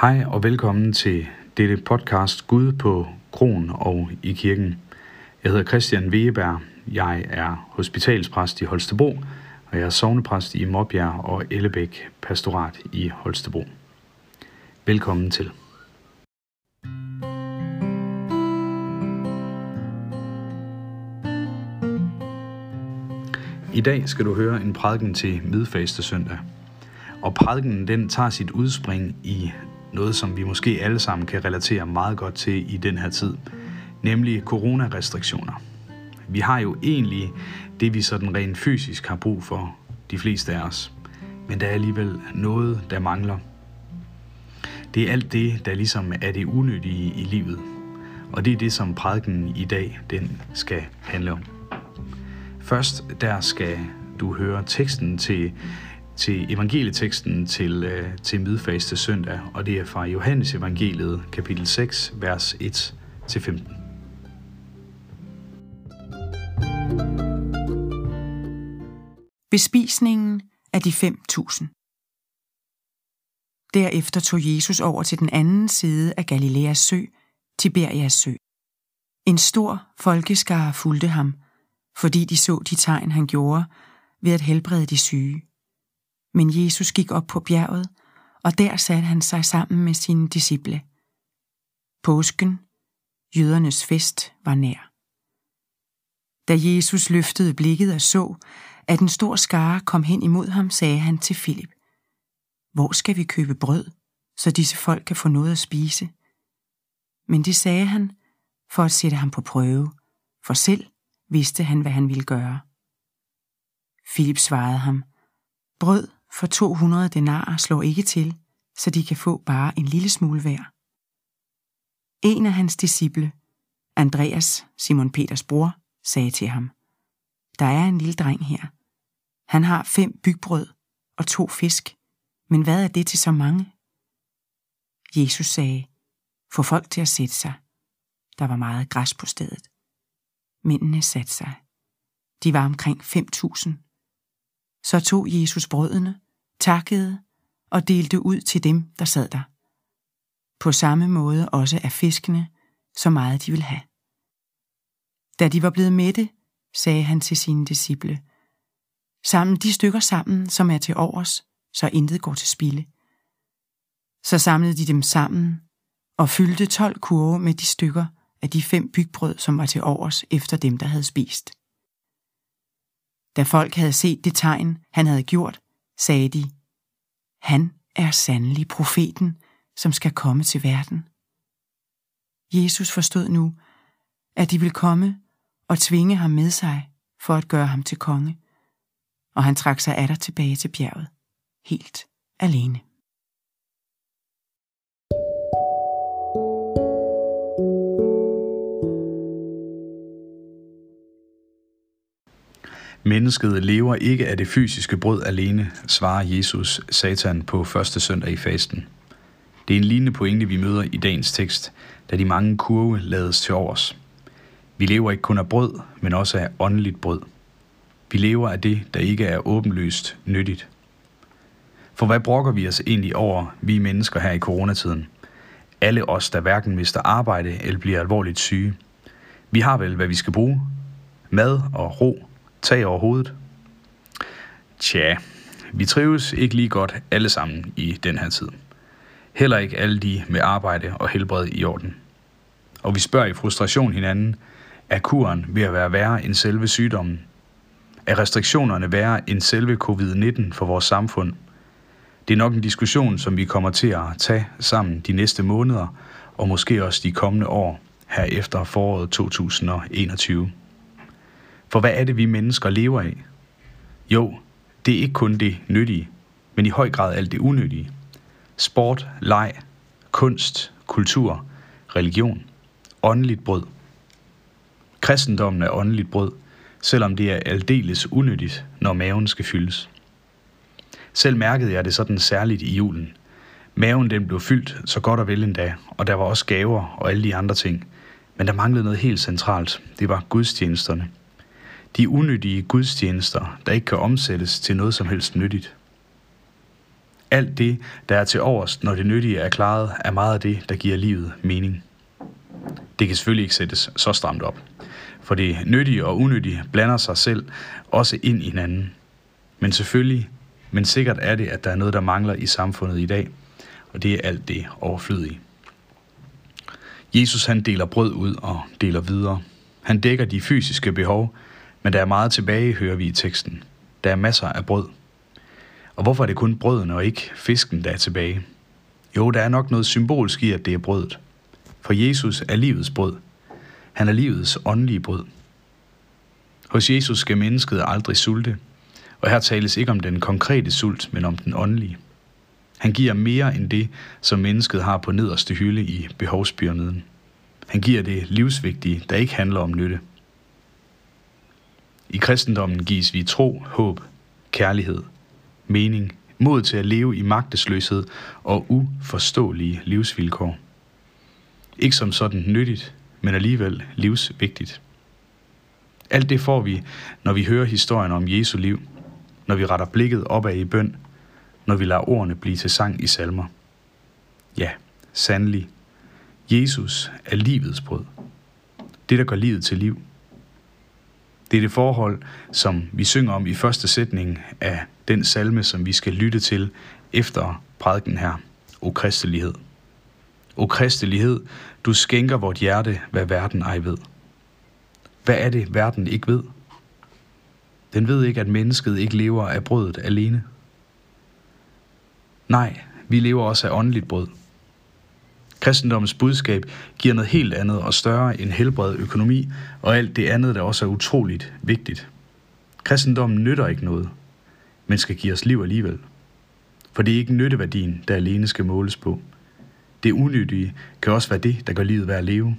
Hej og velkommen til dette podcast Gud på Kron og i kirken. Jeg hedder Christian Wegeberg. Jeg er hospitalspræst i Holstebro, og jeg er sovnepræst i Mobjær og Ellebæk Pastorat i Holstebro. Velkommen til. I dag skal du høre en prædiken til midfaste søndag. Og prædiken den tager sit udspring i noget, som vi måske alle sammen kan relatere meget godt til i den her tid, nemlig coronarestriktioner. Vi har jo egentlig det, vi sådan rent fysisk har brug for, de fleste af os. Men der er alligevel noget, der mangler. Det er alt det, der ligesom er det unødige i livet. Og det er det, som prædiken i dag den skal handle om. Først der skal du høre teksten til til evangelieteksten til, øh, til midfaste søndag, og det er fra Johannes evangeliet, kapitel 6, vers 1-15. Bespisningen af de 5.000 Derefter tog Jesus over til den anden side af Galileas sø, Tiberias sø. En stor folkeskare fulgte ham, fordi de så de tegn, han gjorde ved at helbrede de syge. Men Jesus gik op på bjerget, og der satte han sig sammen med sine disciple. Påsken, jødernes fest, var nær. Da Jesus løftede blikket og så, at en stor skare kom hen imod ham, sagde han til Filip, Hvor skal vi købe brød, så disse folk kan få noget at spise? Men det sagde han, for at sætte ham på prøve, for selv vidste han, hvad han ville gøre. Filip svarede ham, Brød for 200 denarer slår ikke til, så de kan få bare en lille smule hver. En af hans disciple, Andreas, Simon Peters bror, sagde til ham, Der er en lille dreng her. Han har fem bygbrød og to fisk, men hvad er det til så mange? Jesus sagde, få folk til at sætte sig. Der var meget græs på stedet. Mændene satte sig. De var omkring 5.000. Så tog Jesus brødene takkede og delte ud til dem, der sad der. På samme måde også af fiskene, så meget de ville have. Da de var blevet mætte, sagde han til sine disciple, Sammen de stykker sammen, som er til overs, så intet går til spilde. Så samlede de dem sammen og fyldte tolv kurve med de stykker af de fem bygbrød, som var til overs efter dem, der havde spist. Da folk havde set det tegn, han havde gjort, sagde de, han er sandelig profeten, som skal komme til verden. Jesus forstod nu, at de ville komme og tvinge ham med sig for at gøre ham til konge, og han trak sig atter tilbage til bjerget, helt alene. Mennesket lever ikke af det fysiske brød alene, svarer Jesus Satan på første søndag i fasten. Det er en lignende pointe, vi møder i dagens tekst, da de mange kurve lades til overs. Vi lever ikke kun af brød, men også af åndeligt brød. Vi lever af det, der ikke er åbenlyst nyttigt. For hvad brokker vi os egentlig over, vi mennesker her i coronatiden? Alle os, der hverken mister arbejde eller bliver alvorligt syge. Vi har vel, hvad vi skal bruge. Mad og ro tag over hovedet? Tja, vi trives ikke lige godt alle sammen i den her tid. Heller ikke alle de med arbejde og helbred i orden. Og vi spørger i frustration hinanden, er kuren ved at være værre end selve sygdommen? Er restriktionerne værre end selve covid-19 for vores samfund? Det er nok en diskussion, som vi kommer til at tage sammen de næste måneder, og måske også de kommende år her efter foråret 2021. For hvad er det, vi mennesker lever af? Jo, det er ikke kun det nyttige, men i høj grad alt det unyttige. Sport, leg, kunst, kultur, religion, åndeligt brød. Kristendommen er åndeligt brød, selvom det er aldeles unyttigt, når maven skal fyldes. Selv mærkede jeg det sådan særligt i julen. Maven den blev fyldt så godt og vel endda, og der var også gaver og alle de andre ting. Men der manglede noget helt centralt. Det var gudstjenesterne. De unyttige gudstjenester, der ikke kan omsættes til noget som helst nyttigt. Alt det, der er til overs, når det nyttige er klaret, er meget af det, der giver livet mening. Det kan selvfølgelig ikke sættes så stramt op. For det nyttige og unyttige blander sig selv også ind i hinanden. Men selvfølgelig, men sikkert er det, at der er noget, der mangler i samfundet i dag, og det er alt det overflødige. Jesus han deler brød ud og deler videre. Han dækker de fysiske behov, men der er meget tilbage, hører vi i teksten. Der er masser af brød. Og hvorfor er det kun brødene og ikke fisken, der er tilbage? Jo, der er nok noget symbolsk i, at det er brødet. For Jesus er livets brød. Han er livets åndelige brød. Hos Jesus skal mennesket aldrig sulte, og her tales ikke om den konkrete sult, men om den åndelige. Han giver mere end det, som mennesket har på nederste hylde i behovspyramiden. Han giver det livsvigtige, der ikke handler om nytte. I kristendommen gives vi tro, håb, kærlighed, mening, mod til at leve i magtesløshed og uforståelige livsvilkår. Ikke som sådan nyttigt, men alligevel livsvigtigt. Alt det får vi, når vi hører historien om Jesu liv, når vi retter blikket opad i bøn, når vi lader ordene blive til sang i salmer. Ja, sandelig. Jesus er livets brød. Det, der gør livet til liv. Det er det forhold, som vi synger om i første sætning af den salme, som vi skal lytte til efter prædiken her. O kristelighed. O kristelighed, du skænker vort hjerte, hvad verden ej ved. Hvad er det, verden ikke ved? Den ved ikke, at mennesket ikke lever af brødet alene. Nej, vi lever også af åndeligt brød. Kristendommens budskab giver noget helt andet og større end helbred, økonomi og alt det andet, der også er utroligt vigtigt. Kristendommen nytter ikke noget, men skal give os liv alligevel. For det er ikke nytteværdien, der alene skal måles på. Det unyttige kan også være det, der gør livet værd at leve.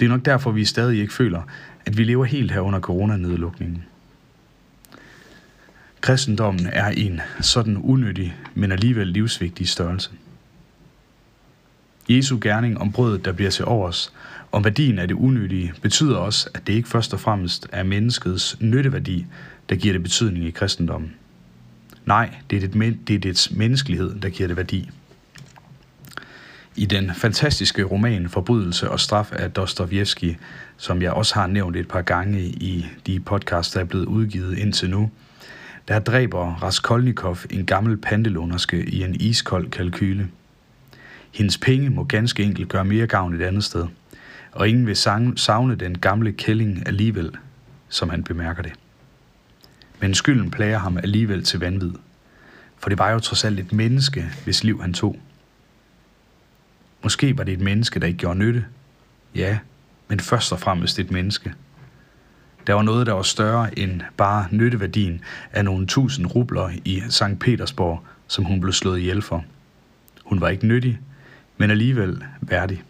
Det er nok derfor, vi stadig ikke føler, at vi lever helt her under coronanedlukningen. Kristendommen er en sådan unyttig, men alligevel livsvigtig størrelse. Jesu gerning om brødet, der bliver til overs, om værdien af det unyttige, betyder også, at det ikke først og fremmest er menneskets nytteværdi, der giver det betydning i kristendommen. Nej, det er, det, det er dets menneskelighed, der giver det værdi. I den fantastiske roman Forbrydelse og straf af Dostojevski, som jeg også har nævnt et par gange i de podcasts, der er blevet udgivet indtil nu, der dræber Raskolnikov en gammel pantelånerske i en iskold kalkyle. Hendes penge må ganske enkelt gøre mere gavn et andet sted, og ingen vil savne den gamle kælling alligevel, som han bemærker det. Men skylden plager ham alligevel til vanvid, for det var jo trods alt et menneske, hvis liv han tog. Måske var det et menneske, der ikke gjorde nytte. Ja, men først og fremmest et menneske – der var noget, der var større end bare nytteværdien af nogle tusind rubler i St. Petersborg, som hun blev slået ihjel for. Hun var ikke nyttig, men alligevel værdig.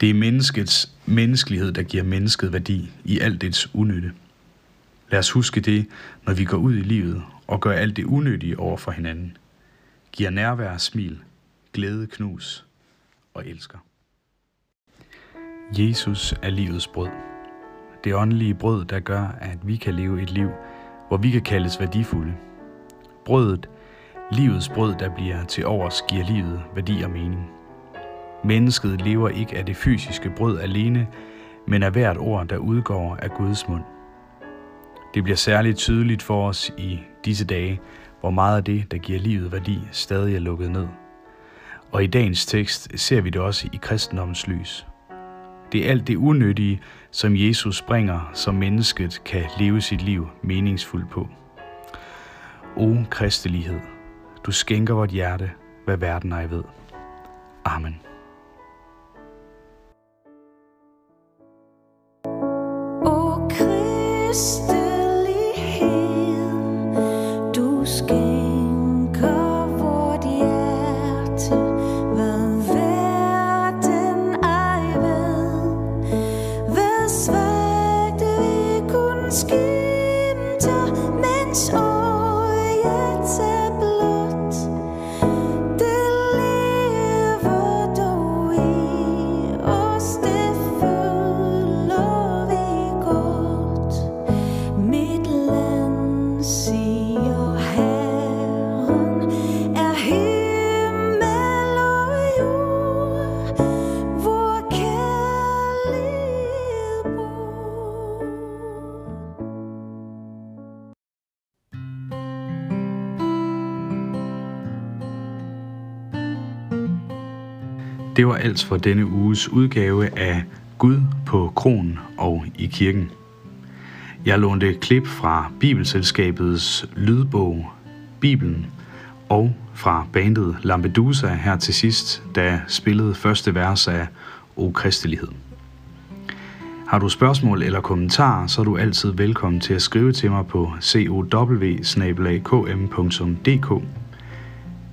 Det er menneskets menneskelighed, der giver mennesket værdi i alt dets unytte. Lad os huske det, når vi går ud i livet og gør alt det unyttige over for hinanden. Giver nærvær, smil, glæde, knus og elsker. Jesus er livets brød det åndelige brød, der gør, at vi kan leve et liv, hvor vi kan kaldes værdifulde. Brødet, livets brød, der bliver til overs, giver livet værdi og mening. Mennesket lever ikke af det fysiske brød alene, men af hvert ord, der udgår af Guds mund. Det bliver særligt tydeligt for os i disse dage, hvor meget af det, der giver livet værdi, stadig er lukket ned. Og i dagens tekst ser vi det også i kristendommens lys. Det er alt det unødige, som Jesus bringer, som mennesket kan leve sit liv meningsfuldt på. O kristelighed, du skænker vort hjerte, hvad verden ej ved. Amen. O Kriste Det var alt for denne uges udgave af Gud på kronen og i kirken. Jeg lånte et klip fra Bibelselskabets lydbog Bibelen og fra bandet Lampedusa her til sidst, da spillede første vers af O Kristelighed. Har du spørgsmål eller kommentarer, så er du altid velkommen til at skrive til mig på cow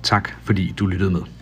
Tak fordi du lyttede med.